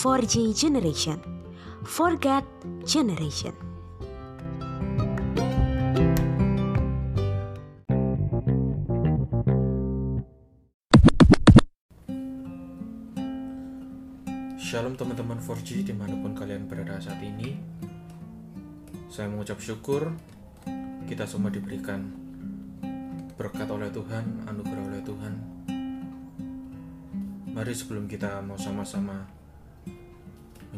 4G generation. Forget generation. Shalom teman-teman 4G di mana pun kalian berada saat ini Saya mengucap syukur kita semua diberikan berkat oleh Tuhan, anugerah oleh Tuhan Mari sebelum kita mau sama-sama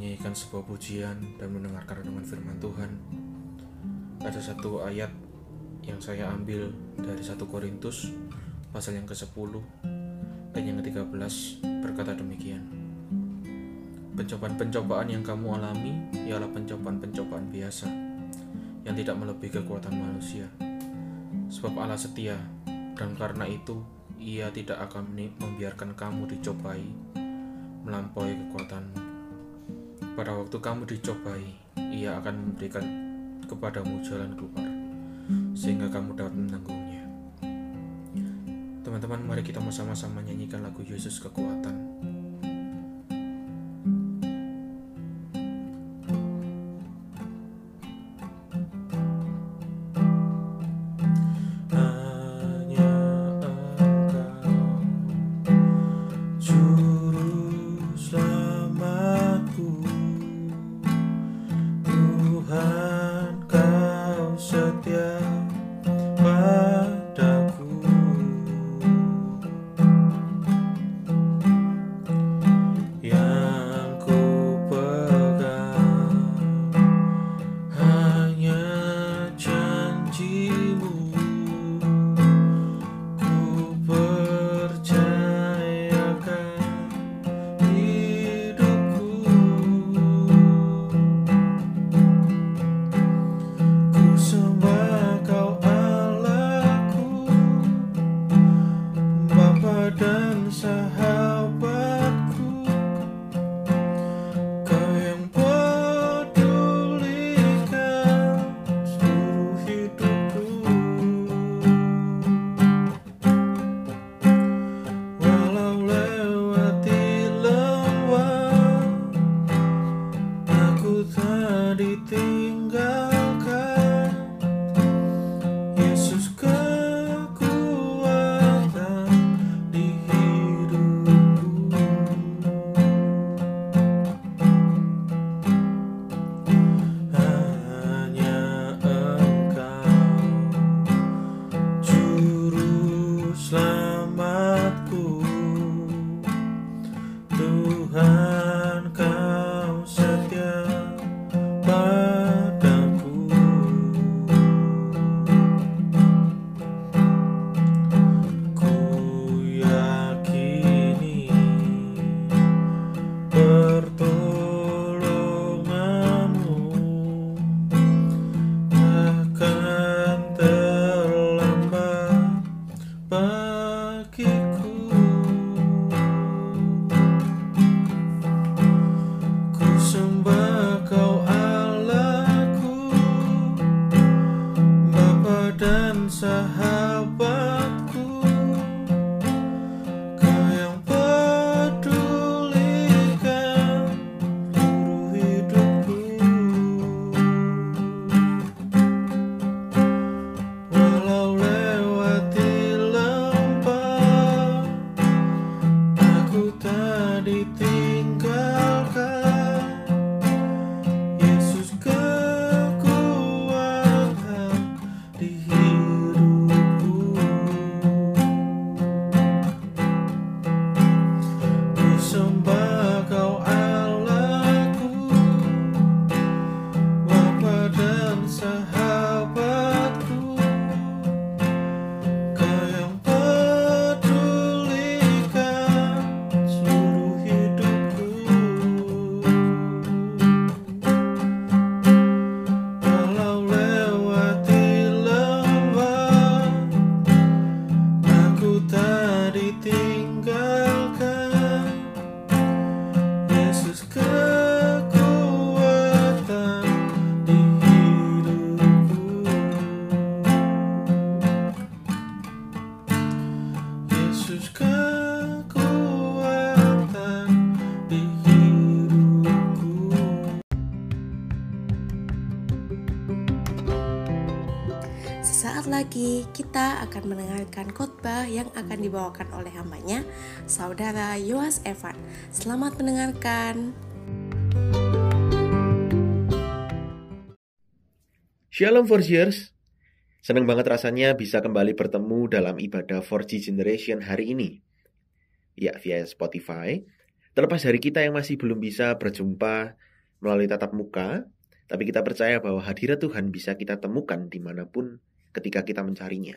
menyanyikan sebuah pujian dan mendengarkan renungan firman Tuhan Ada satu ayat yang saya ambil dari 1 Korintus pasal yang ke-10 dan yang ke-13 berkata demikian Pencobaan-pencobaan yang kamu alami ialah pencobaan-pencobaan biasa yang tidak melebihi kekuatan manusia. Sebab Allah setia dan karena itu ia tidak akan membiarkan kamu dicobai melampaui kekuatanmu. Pada waktu kamu dicobai, ia akan memberikan kepadamu jalan keluar sehingga kamu dapat menanggungnya. Teman-teman, mari kita sama-sama nyanyikan lagu Yesus kekuatan. yeah. Lagi kita akan mendengarkan khotbah yang akan dibawakan oleh hambanya, Saudara Yoas Evan. Selamat mendengarkan. Shalom Forgers, senang banget rasanya bisa kembali bertemu dalam ibadah 4G Generation hari ini. Ya, via Spotify. Terlepas dari kita yang masih belum bisa berjumpa melalui tatap muka, tapi kita percaya bahwa hadirat Tuhan bisa kita temukan di mana pun ketika kita mencarinya.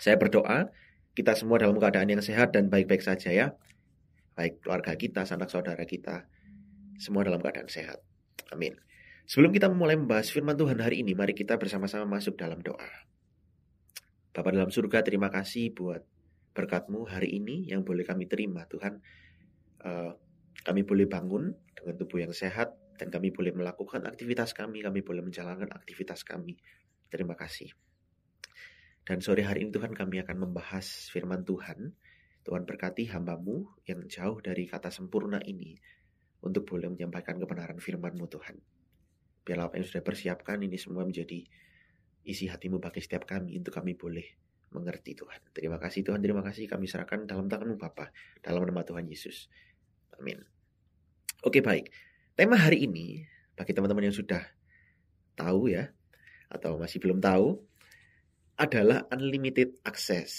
Saya berdoa, kita semua dalam keadaan yang sehat dan baik-baik saja ya. Baik keluarga kita, sanak saudara kita, semua dalam keadaan sehat. Amin. Sebelum kita memulai membahas firman Tuhan hari ini, mari kita bersama-sama masuk dalam doa. Bapak dalam surga, terima kasih buat berkatmu hari ini yang boleh kami terima. Tuhan, uh, kami boleh bangun dengan tubuh yang sehat, dan kami boleh melakukan aktivitas kami, kami boleh menjalankan aktivitas kami. Terima kasih. Dan sore hari ini Tuhan kami akan membahas firman Tuhan. Tuhan berkati hambamu yang jauh dari kata sempurna ini untuk boleh menyampaikan kebenaran firman-Mu Tuhan. Biarlah apa yang sudah persiapkan ini semua menjadi isi hatimu bagi setiap kami untuk kami boleh mengerti Tuhan. Terima kasih Tuhan, terima kasih kami serahkan dalam tanganmu Bapa dalam nama Tuhan Yesus. Amin. Oke baik, tema hari ini bagi teman-teman yang sudah tahu ya, atau masih belum tahu adalah unlimited access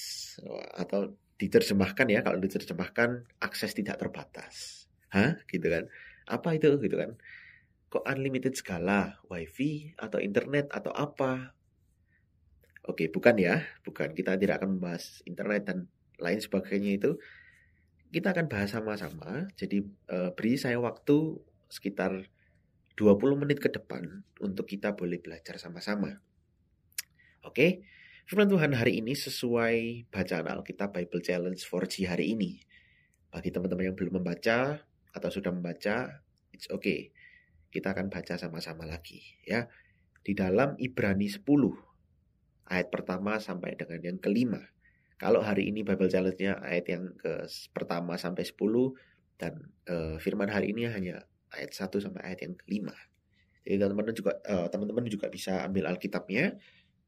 atau diterjemahkan ya kalau diterjemahkan akses tidak terbatas. Hah? Gitu kan. Apa itu gitu kan? Kok unlimited segala? Wifi atau internet atau apa? Oke, bukan ya. Bukan. Kita tidak akan membahas internet dan lain sebagainya itu. Kita akan bahas sama-sama. Jadi eh, beri saya waktu sekitar 20 menit ke depan untuk kita boleh belajar sama-sama. Oke, firman Tuhan hari ini sesuai bacaan Alkitab Bible Challenge 4G hari ini. Bagi teman-teman yang belum membaca atau sudah membaca, it's okay. Kita akan baca sama-sama lagi ya. Di dalam Ibrani 10 ayat pertama sampai dengan yang kelima. Kalau hari ini Bible Challenge-nya ayat yang ke pertama sampai 10 dan uh, firman hari ini hanya ayat 1 sampai ayat yang kelima. Jadi teman-teman juga uh, teman-teman juga bisa ambil Alkitabnya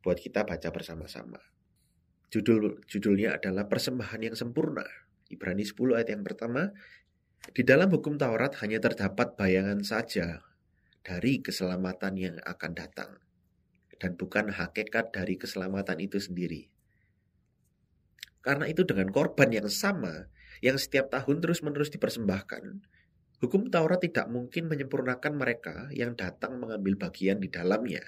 buat kita baca bersama-sama. Judul judulnya adalah persembahan yang sempurna. Ibrani 10 ayat yang pertama, di dalam hukum Taurat hanya terdapat bayangan saja dari keselamatan yang akan datang dan bukan hakikat dari keselamatan itu sendiri. Karena itu dengan korban yang sama yang setiap tahun terus-menerus dipersembahkan, Hukum Taurat tidak mungkin menyempurnakan mereka yang datang mengambil bagian di dalamnya.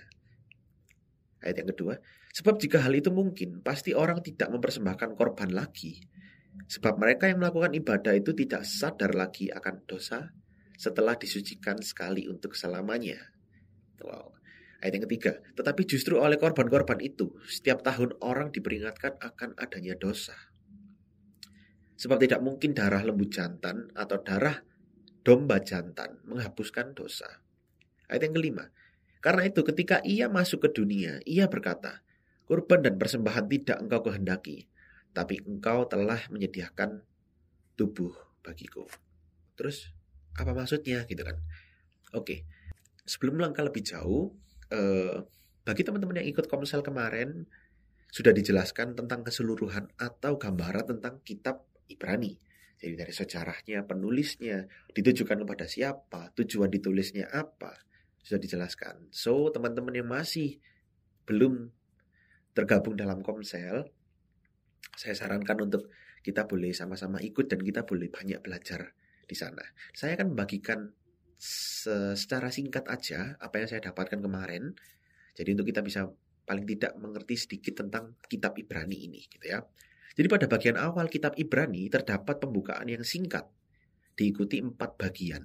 Ayat yang kedua, sebab jika hal itu mungkin, pasti orang tidak mempersembahkan korban lagi. Sebab mereka yang melakukan ibadah itu tidak sadar lagi akan dosa setelah disucikan sekali untuk selamanya. Wow. Ayat yang ketiga, tetapi justru oleh korban-korban itu, setiap tahun orang diperingatkan akan adanya dosa. Sebab tidak mungkin darah lembu jantan atau darah domba jantan menghapuskan dosa. Ayat yang kelima. Karena itu ketika ia masuk ke dunia, ia berkata, Kurban dan persembahan tidak engkau kehendaki, tapi engkau telah menyediakan tubuh bagiku. Terus apa maksudnya gitu kan? Oke, sebelum melangkah lebih jauh, eh, bagi teman-teman yang ikut komsel kemarin, sudah dijelaskan tentang keseluruhan atau gambaran tentang kitab Ibrani. Jadi dari sejarahnya, penulisnya, ditujukan kepada siapa, tujuan ditulisnya apa, sudah dijelaskan. So, teman-teman yang masih belum tergabung dalam Komsel, saya sarankan untuk kita boleh sama-sama ikut dan kita boleh banyak belajar di sana. Saya akan membagikan secara singkat aja apa yang saya dapatkan kemarin. Jadi untuk kita bisa paling tidak mengerti sedikit tentang kitab Ibrani ini gitu ya. Jadi pada bagian awal kitab Ibrani terdapat pembukaan yang singkat, diikuti empat bagian.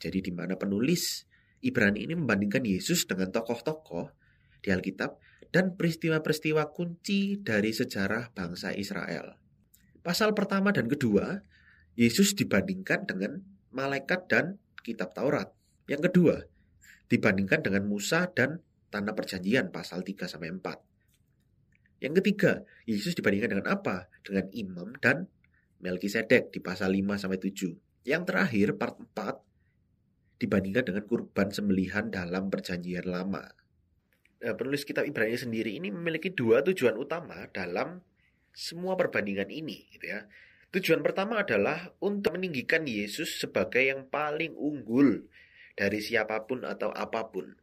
Jadi di mana penulis Ibrani ini membandingkan Yesus dengan tokoh-tokoh di Alkitab dan peristiwa-peristiwa kunci dari sejarah bangsa Israel. Pasal pertama dan kedua, Yesus dibandingkan dengan malaikat dan kitab Taurat. Yang kedua, dibandingkan dengan Musa dan tanah perjanjian pasal 3 sampai 4. Yang ketiga, Yesus dibandingkan dengan apa? Dengan imam dan Melkisedek di pasal 5 sampai 7. Yang terakhir part 4 dibandingkan dengan kurban sembelihan dalam perjanjian lama. eh, penulis kitab Ibrani sendiri ini memiliki dua tujuan utama dalam semua perbandingan ini gitu ya. Tujuan pertama adalah untuk meninggikan Yesus sebagai yang paling unggul dari siapa pun atau apa pun.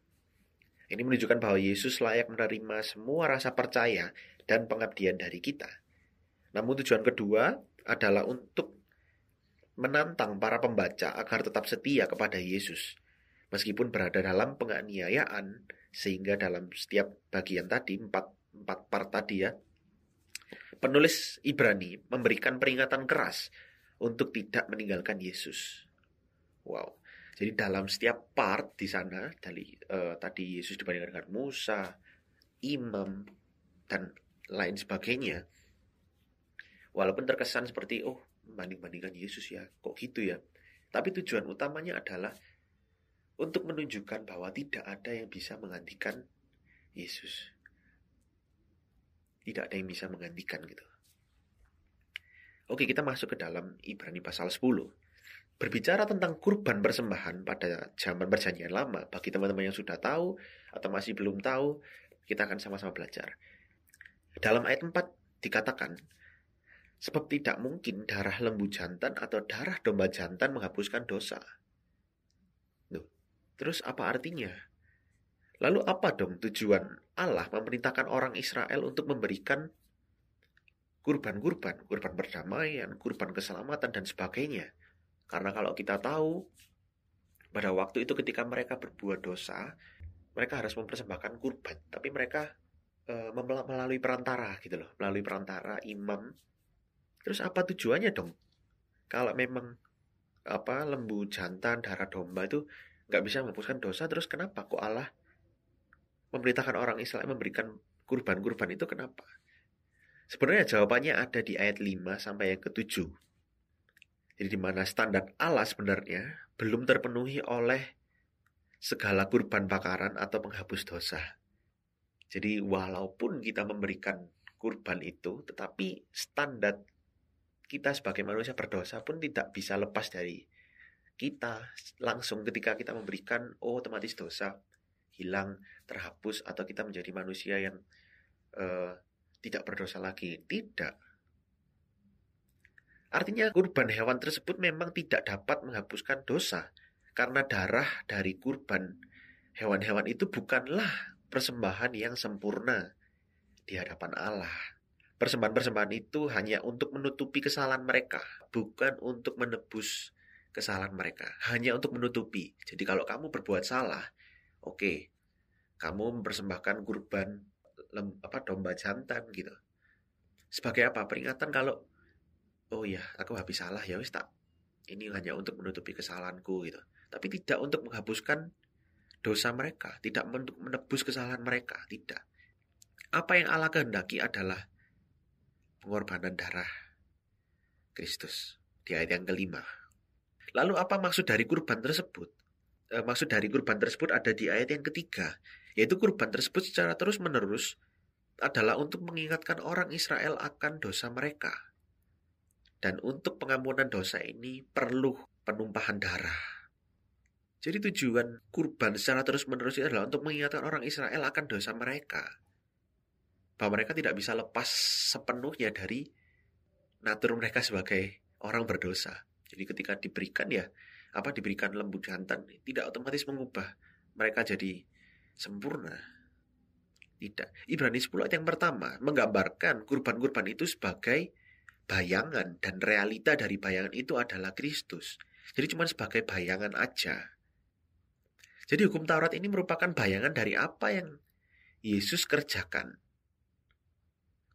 Ini menunjukkan bahwa Yesus layak menerima semua rasa percaya dan pengabdian dari kita. Namun tujuan kedua adalah untuk menantang para pembaca agar tetap setia kepada Yesus. Meskipun berada dalam penganiayaan, sehingga dalam setiap bagian tadi, empat, empat part tadi ya, penulis Ibrani memberikan peringatan keras untuk tidak meninggalkan Yesus. Wow. Jadi dalam setiap part di sana dari uh, tadi Yesus dibandingkan dengan Musa, imam dan lain sebagainya. Walaupun terkesan seperti oh banding-bandingkan Yesus ya, kok gitu ya. Tapi tujuan utamanya adalah untuk menunjukkan bahwa tidak ada yang bisa menggantikan Yesus. Tidak ada yang bisa menggantikan gitu. Oke, kita masuk ke dalam Ibrani pasal 10. Berbicara tentang kurban persembahan pada zaman perjanjian lama, bagi teman-teman yang sudah tahu atau masih belum tahu, kita akan sama-sama belajar. Dalam ayat 4 dikatakan, Sebab tidak mungkin darah lembu jantan atau darah domba jantan menghapuskan dosa. Terus apa artinya? Lalu apa dong tujuan Allah memerintahkan orang Israel untuk memberikan kurban-kurban, kurban perdamaian, kurban keselamatan, dan sebagainya? Karena kalau kita tahu, pada waktu itu ketika mereka berbuat dosa, mereka harus mempersembahkan kurban. Tapi mereka e, melalui perantara gitu loh, melalui perantara imam Terus apa tujuannya dong? Kalau memang apa lembu jantan darah domba itu nggak bisa menghapuskan dosa, terus kenapa kok Allah memerintahkan orang Israel memberikan kurban-kurban itu kenapa? Sebenarnya jawabannya ada di ayat 5 sampai yang ke-7. Jadi di mana standar Allah sebenarnya belum terpenuhi oleh segala kurban bakaran atau penghapus dosa. Jadi walaupun kita memberikan kurban itu, tetapi standar kita sebagai manusia berdosa pun tidak bisa lepas dari kita. Langsung ketika kita memberikan oh otomatis dosa hilang terhapus atau kita menjadi manusia yang uh, tidak berdosa lagi. Tidak artinya kurban hewan tersebut memang tidak dapat menghapuskan dosa karena darah dari kurban hewan-hewan itu bukanlah persembahan yang sempurna di hadapan Allah Persembahan-persembahan itu hanya untuk menutupi kesalahan mereka, bukan untuk menebus kesalahan mereka, hanya untuk menutupi. Jadi kalau kamu berbuat salah, oke, okay, kamu mempersembahkan kurban lem, apa domba jantan gitu. Sebagai apa? Peringatan kalau oh ya, aku habis salah ya wis tak. Ini hanya untuk menutupi kesalahanku gitu. Tapi tidak untuk menghapuskan dosa mereka, tidak untuk menebus kesalahan mereka, tidak. Apa yang Allah kehendaki adalah pengorbanan darah Kristus di ayat yang kelima. Lalu apa maksud dari kurban tersebut? E, maksud dari kurban tersebut ada di ayat yang ketiga, yaitu kurban tersebut secara terus-menerus adalah untuk mengingatkan orang Israel akan dosa mereka. Dan untuk pengampunan dosa ini perlu penumpahan darah. Jadi tujuan kurban secara terus-menerus adalah untuk mengingatkan orang Israel akan dosa mereka bahwa mereka tidak bisa lepas sepenuhnya dari natur mereka sebagai orang berdosa. Jadi ketika diberikan ya apa diberikan lembu jantan tidak otomatis mengubah mereka jadi sempurna. Tidak. Ibrani 10 ayat yang pertama menggambarkan kurban-kurban itu sebagai bayangan dan realita dari bayangan itu adalah Kristus. Jadi cuma sebagai bayangan aja. Jadi hukum Taurat ini merupakan bayangan dari apa yang Yesus kerjakan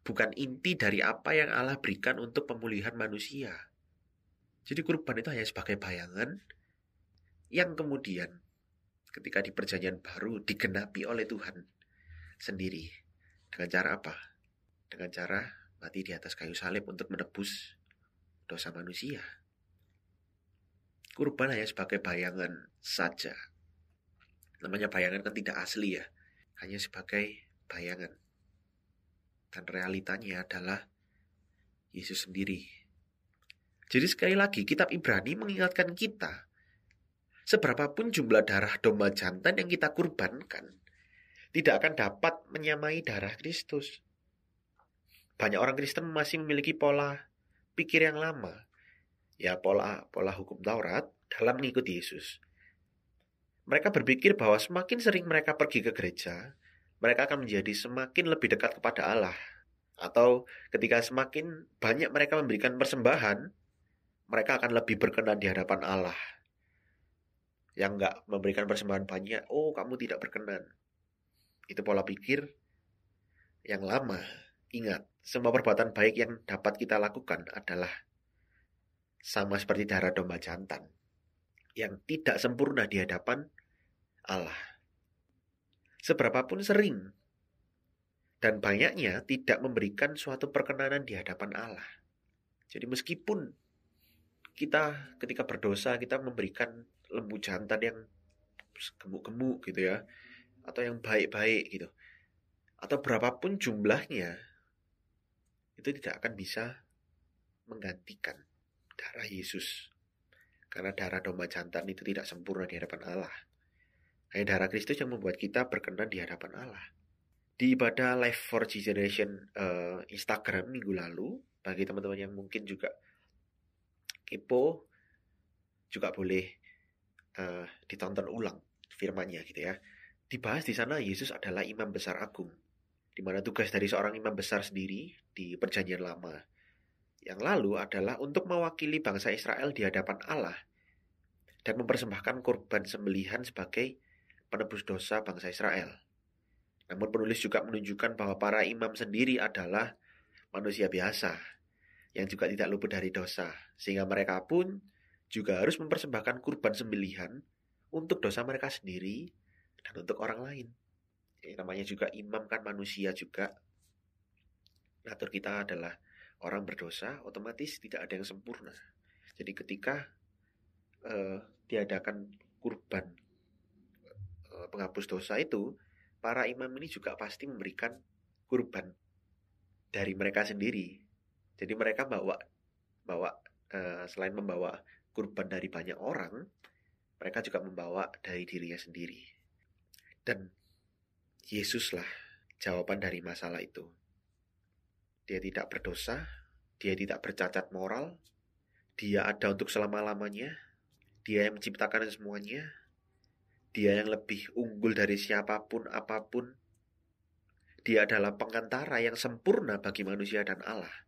bukan inti dari apa yang Allah berikan untuk pemulihan manusia. Jadi kurban itu hanya sebagai bayangan yang kemudian ketika di perjanjian baru digenapi oleh Tuhan sendiri. Dengan cara apa? Dengan cara mati di atas kayu salib untuk menebus dosa manusia. Kurban hanya sebagai bayangan saja. Namanya bayangan kan tidak asli ya. Hanya sebagai bayangan. Dan realitanya adalah Yesus sendiri. Jadi sekali lagi kitab Ibrani mengingatkan kita Seberapapun jumlah darah domba jantan yang kita kurbankan tidak akan dapat menyamai darah Kristus. Banyak orang Kristen masih memiliki pola pikir yang lama, ya pola pola hukum Taurat dalam mengikuti Yesus. Mereka berpikir bahwa semakin sering mereka pergi ke gereja, mereka akan menjadi semakin lebih dekat kepada Allah. Atau ketika semakin banyak mereka memberikan persembahan, mereka akan lebih berkenan di hadapan Allah. Yang enggak memberikan persembahan banyak, oh kamu tidak berkenan. Itu pola pikir yang lama. Ingat, semua perbuatan baik yang dapat kita lakukan adalah sama seperti darah domba jantan yang tidak sempurna di hadapan Allah. Seberapapun sering dan banyaknya tidak memberikan suatu perkenanan di hadapan Allah. Jadi meskipun kita ketika berdosa kita memberikan lembu jantan yang gemuk-gemuk gitu ya atau yang baik-baik gitu atau berapapun jumlahnya itu tidak akan bisa menggantikan darah Yesus. Karena darah domba jantan itu tidak sempurna di hadapan Allah. Hanya darah Kristus yang membuat kita berkenan di hadapan Allah. Di ibadah Life for Generation uh, Instagram minggu lalu bagi teman-teman yang mungkin juga kepo juga boleh uh, ditonton ulang firmannya gitu ya. Dibahas di sana Yesus adalah imam besar agung, di mana tugas dari seorang imam besar sendiri di perjanjian lama yang lalu adalah untuk mewakili bangsa Israel di hadapan Allah dan mempersembahkan korban sembelihan sebagai penebus dosa bangsa Israel. Namun penulis juga menunjukkan bahwa para imam sendiri adalah manusia biasa yang juga tidak luput dari dosa, sehingga mereka pun juga harus mempersembahkan kurban sembelihan untuk dosa mereka sendiri dan untuk orang lain. Namanya juga imam kan manusia juga. Natur kita adalah orang berdosa, otomatis tidak ada yang sempurna. Jadi ketika uh, diadakan kurban uh, penghapus dosa itu, para imam ini juga pasti memberikan kurban dari mereka sendiri jadi mereka bawa bawa uh, selain membawa kurban dari banyak orang, mereka juga membawa dari dirinya sendiri. Dan Yesuslah jawaban dari masalah itu. Dia tidak berdosa, dia tidak bercacat moral, dia ada untuk selama-lamanya, dia yang menciptakan semuanya, dia yang lebih unggul dari siapa pun apa pun. Dia adalah pengantara yang sempurna bagi manusia dan Allah.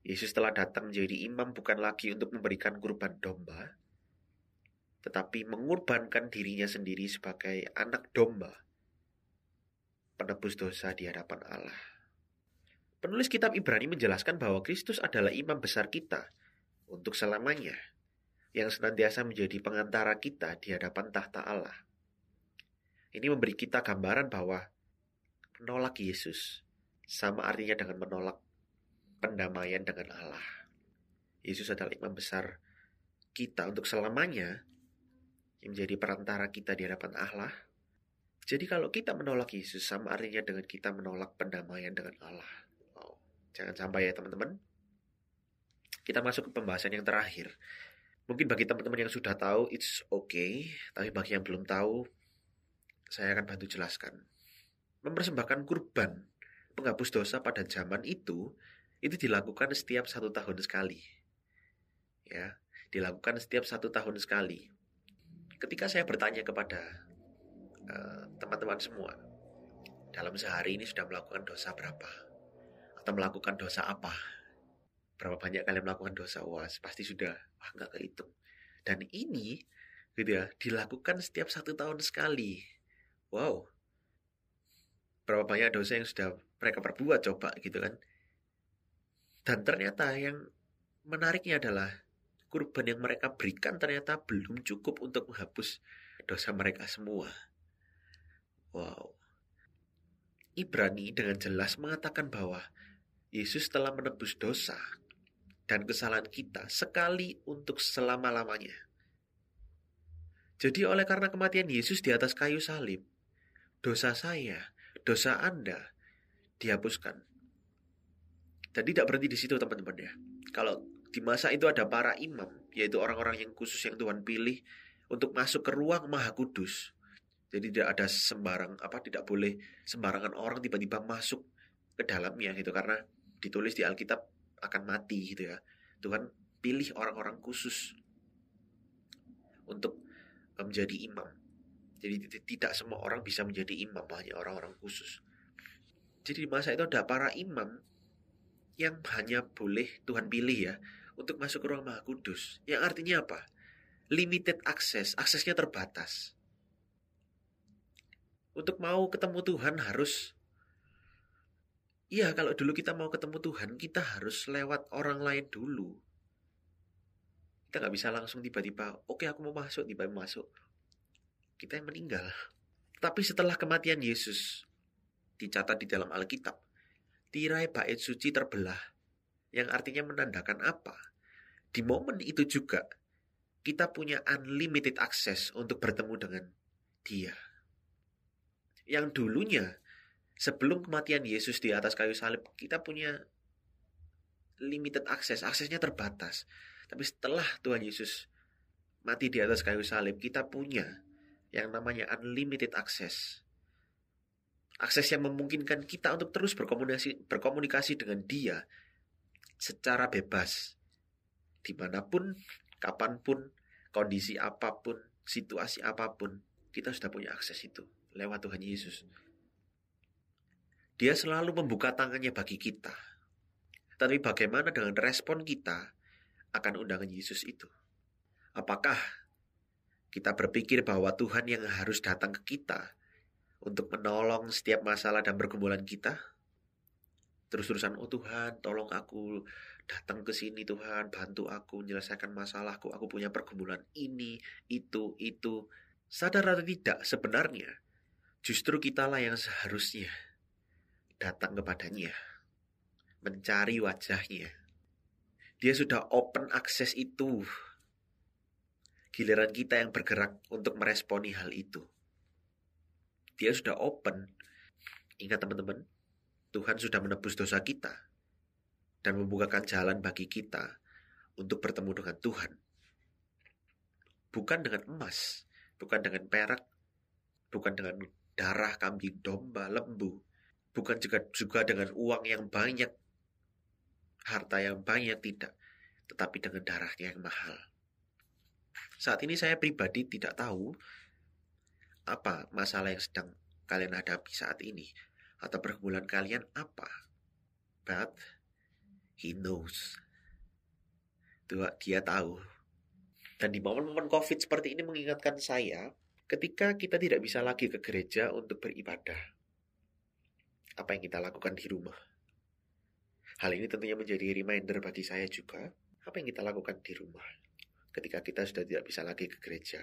Yesus telah datang menjadi imam bukan lagi untuk memberikan kurban domba, tetapi mengorbankan dirinya sendiri sebagai anak domba, penebus dosa di hadapan Allah. Penulis kitab Ibrani menjelaskan bahwa Kristus adalah imam besar kita untuk selamanya, yang senantiasa menjadi pengantara kita di hadapan tahta Allah. Ini memberi kita gambaran bahwa menolak Yesus sama artinya dengan menolak pendamaian dengan Allah. Yesus adalah imam besar kita untuk selamanya yang menjadi perantara kita di hadapan Allah. Jadi kalau kita menolak Yesus sama artinya dengan kita menolak pendamaian dengan Allah. Wow. Jangan sampai ya teman-teman. Kita masuk ke pembahasan yang terakhir. Mungkin bagi teman-teman yang sudah tahu, it's okay. Tapi bagi yang belum tahu, saya akan bantu jelaskan. Mempersembahkan kurban penghapus dosa pada zaman itu itu dilakukan setiap satu tahun sekali. Ya, dilakukan setiap satu tahun sekali. Ketika saya bertanya kepada eh, teman-teman semua, dalam sehari ini sudah melakukan dosa berapa? Atau melakukan dosa apa? Berapa banyak kalian melakukan dosa? Wah, pasti sudah. Wah, nggak kehitung. Dan ini, gitu ya, dilakukan setiap satu tahun sekali. Wow. Berapa banyak dosa yang sudah mereka perbuat coba gitu kan. Dan ternyata yang menariknya adalah kurban yang mereka berikan ternyata belum cukup untuk menghapus dosa mereka semua. Wow. Ibrani dengan jelas mengatakan bahwa Yesus telah menebus dosa dan kesalahan kita sekali untuk selama-lamanya. Jadi oleh karena kematian Yesus di atas kayu salib, dosa saya, dosa Anda dihapuskan dan tidak berhenti di situ teman-teman ya. Kalau di masa itu ada para imam, yaitu orang-orang yang khusus yang Tuhan pilih untuk masuk ke ruang maha kudus. Jadi tidak ada sembarang apa tidak boleh sembarangan orang tiba-tiba masuk ke dalamnya gitu karena ditulis di Alkitab akan mati gitu ya. Tuhan pilih orang-orang khusus untuk menjadi imam. Jadi tidak semua orang bisa menjadi imam, hanya orang-orang khusus. Jadi di masa itu ada para imam yang hanya boleh Tuhan pilih ya untuk masuk ke ruang maha kudus. Yang artinya apa? Limited access, aksesnya terbatas. Untuk mau ketemu Tuhan harus Iya, kalau dulu kita mau ketemu Tuhan, kita harus lewat orang lain dulu. Kita nggak bisa langsung tiba-tiba, oke aku mau masuk, tiba-tiba masuk. Kita yang meninggal. Tapi setelah kematian Yesus, dicatat di dalam Alkitab, tirai bait suci terbelah, yang artinya menandakan apa? Di momen itu juga, kita punya unlimited access untuk bertemu dengan dia. Yang dulunya, sebelum kematian Yesus di atas kayu salib, kita punya limited access, aksesnya terbatas. Tapi setelah Tuhan Yesus mati di atas kayu salib, kita punya yang namanya unlimited access. Akses yang memungkinkan kita untuk terus berkomunikasi, berkomunikasi dengan dia secara bebas. Di mana pun, kapan pun, kondisi apa pun, situasi apa pun, kita sudah punya akses itu lewat Tuhan Yesus. Dia selalu membuka tangannya bagi kita. Tapi bagaimana dengan respon kita akan undangan Yesus itu? Apakah kita berpikir bahwa Tuhan yang harus datang ke kita untuk menolong setiap masalah dan pergumulan kita? Terus-terusan, oh Tuhan, tolong aku datang ke sini Tuhan, bantu aku menyelesaikan masalahku, aku punya pergumulan ini, itu, itu. Sadar atau tidak, sebenarnya justru kitalah yang seharusnya datang kepadanya, mencari wajahnya. Dia sudah open akses itu. Giliran kita yang bergerak untuk meresponi hal itu. Dia sudah open. Ingat teman-teman, Tuhan sudah menebus dosa kita dan membukakan jalan bagi kita untuk bertemu dengan Tuhan. Bukan dengan emas, bukan dengan perak, bukan dengan darah kambing domba, lembu, bukan juga juga dengan uang yang banyak, harta yang banyak tidak, tetapi dengan darahnya yang mahal. Saat ini saya pribadi tidak tahu apa masalah yang sedang kalian hadapi saat ini atau pergumulan kalian apa. But he knows. Dia tahu. Dan di momen-momen COVID seperti ini mengingatkan saya ketika kita tidak bisa lagi ke gereja untuk beribadah apa yang kita lakukan di rumah. Hal ini tentunya menjadi reminder bagi saya juga, apa yang kita lakukan di rumah ketika kita sudah tidak bisa lagi ke gereja.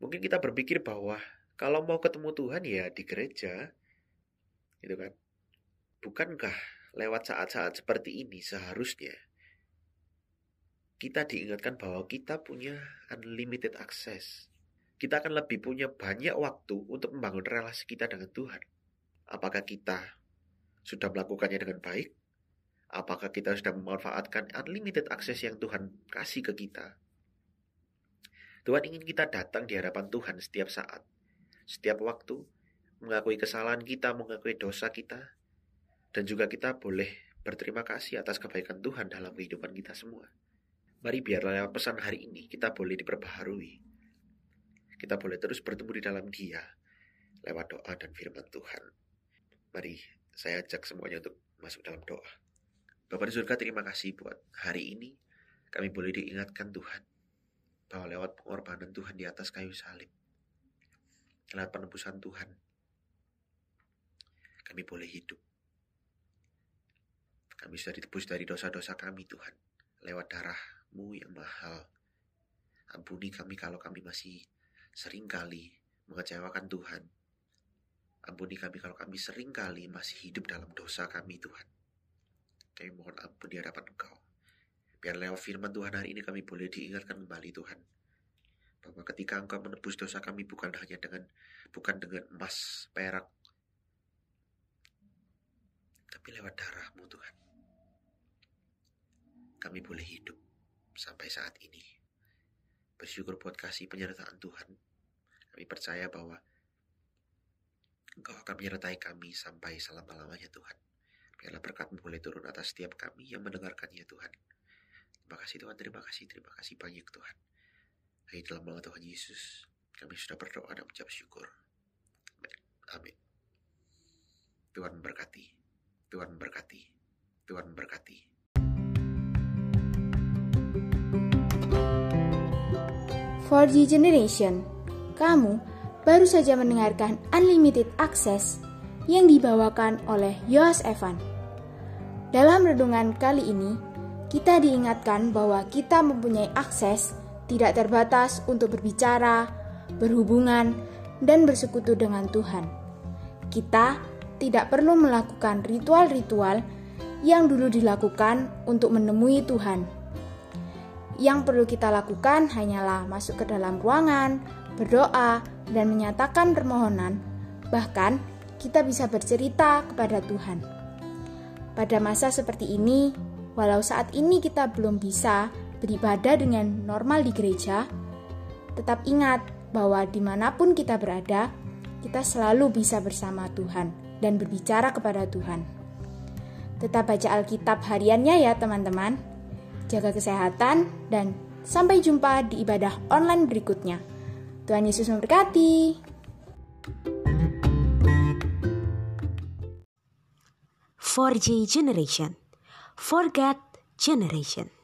Mungkin kita berpikir bahwa kalau mau ketemu Tuhan ya di gereja, gitu kan. Bukankah lewat saat-saat seperti ini seharusnya kita diingatkan bahwa kita punya unlimited access. Kita akan lebih punya banyak waktu untuk membangun relasi kita dengan Tuhan. Apakah kita sudah melakukannya dengan baik? Apakah kita sudah memanfaatkan unlimited access yang Tuhan kasih ke kita? Tuhan ingin kita datang di hadapan Tuhan setiap saat, setiap waktu, mengakui kesalahan kita, mengakui dosa kita, dan juga kita boleh berterima kasih atas kebaikan Tuhan dalam kehidupan kita semua. Mari biarlah lewat pesan hari ini kita boleh diperbaharui. Kita boleh terus bertemu di dalam Dia lewat doa dan firman Tuhan. Mari saya ajak semuanya untuk masuk dalam doa. Bapak di surga terima kasih buat hari ini kami boleh diingatkan Tuhan bahwa lewat pengorbanan Tuhan di atas kayu salib, lewat penebusan Tuhan, kami boleh hidup. Kami sudah ditebus dari dosa-dosa kami Tuhan, lewat darahmu yang mahal. Ampuni kami kalau kami masih sering kali mengecewakan Tuhan, Ampuni kami kalau kami sering kali masih hidup dalam dosa kami Tuhan. Kami mohon ampun di hadapan Engkau. Biar lewat firman Tuhan hari ini kami boleh diingatkan kembali Tuhan. Bahwa ketika Engkau menebus dosa kami bukan hanya dengan bukan dengan emas, perak, tapi lewat darahmu Tuhan. Kami boleh hidup sampai saat ini. Bersyukur buat kasih penyertaan Tuhan Kami percaya bahwa Engkau akan menyertai kami sampai selama-lamanya Tuhan. Biarlah berkatmu boleh turun atas setiap kami yang mendengarkannya Tuhan. Terima kasih Tuhan, terima kasih, terima kasih banyak Tuhan. Hanya dalam nama Tuhan Yesus, kami sudah berdoa dan mengucap syukur. Amin. Tuhan berkati, Tuhan berkati, Tuhan berkati. 4G Generation, kamu baru saja mendengarkan Unlimited Access yang dibawakan oleh Yoas Evan. Dalam renungan kali ini, kita diingatkan bahwa kita mempunyai akses tidak terbatas untuk berbicara, berhubungan, dan bersekutu dengan Tuhan. Kita tidak perlu melakukan ritual-ritual yang dulu dilakukan untuk menemui Tuhan yang perlu kita lakukan hanyalah masuk ke dalam ruangan, berdoa, dan menyatakan permohonan. Bahkan, kita bisa bercerita kepada Tuhan. Pada masa seperti ini, walau saat ini kita belum bisa beribadah dengan normal di gereja, tetap ingat bahwa di mana pun kita berada, kita selalu bisa bersama Tuhan dan berbicara kepada Tuhan. Tetap baca Alkitab hariannya ya teman-teman jaga kesehatan, dan sampai jumpa di ibadah online berikutnya. Tuhan Yesus memberkati. Forg Generation. Forget Generation.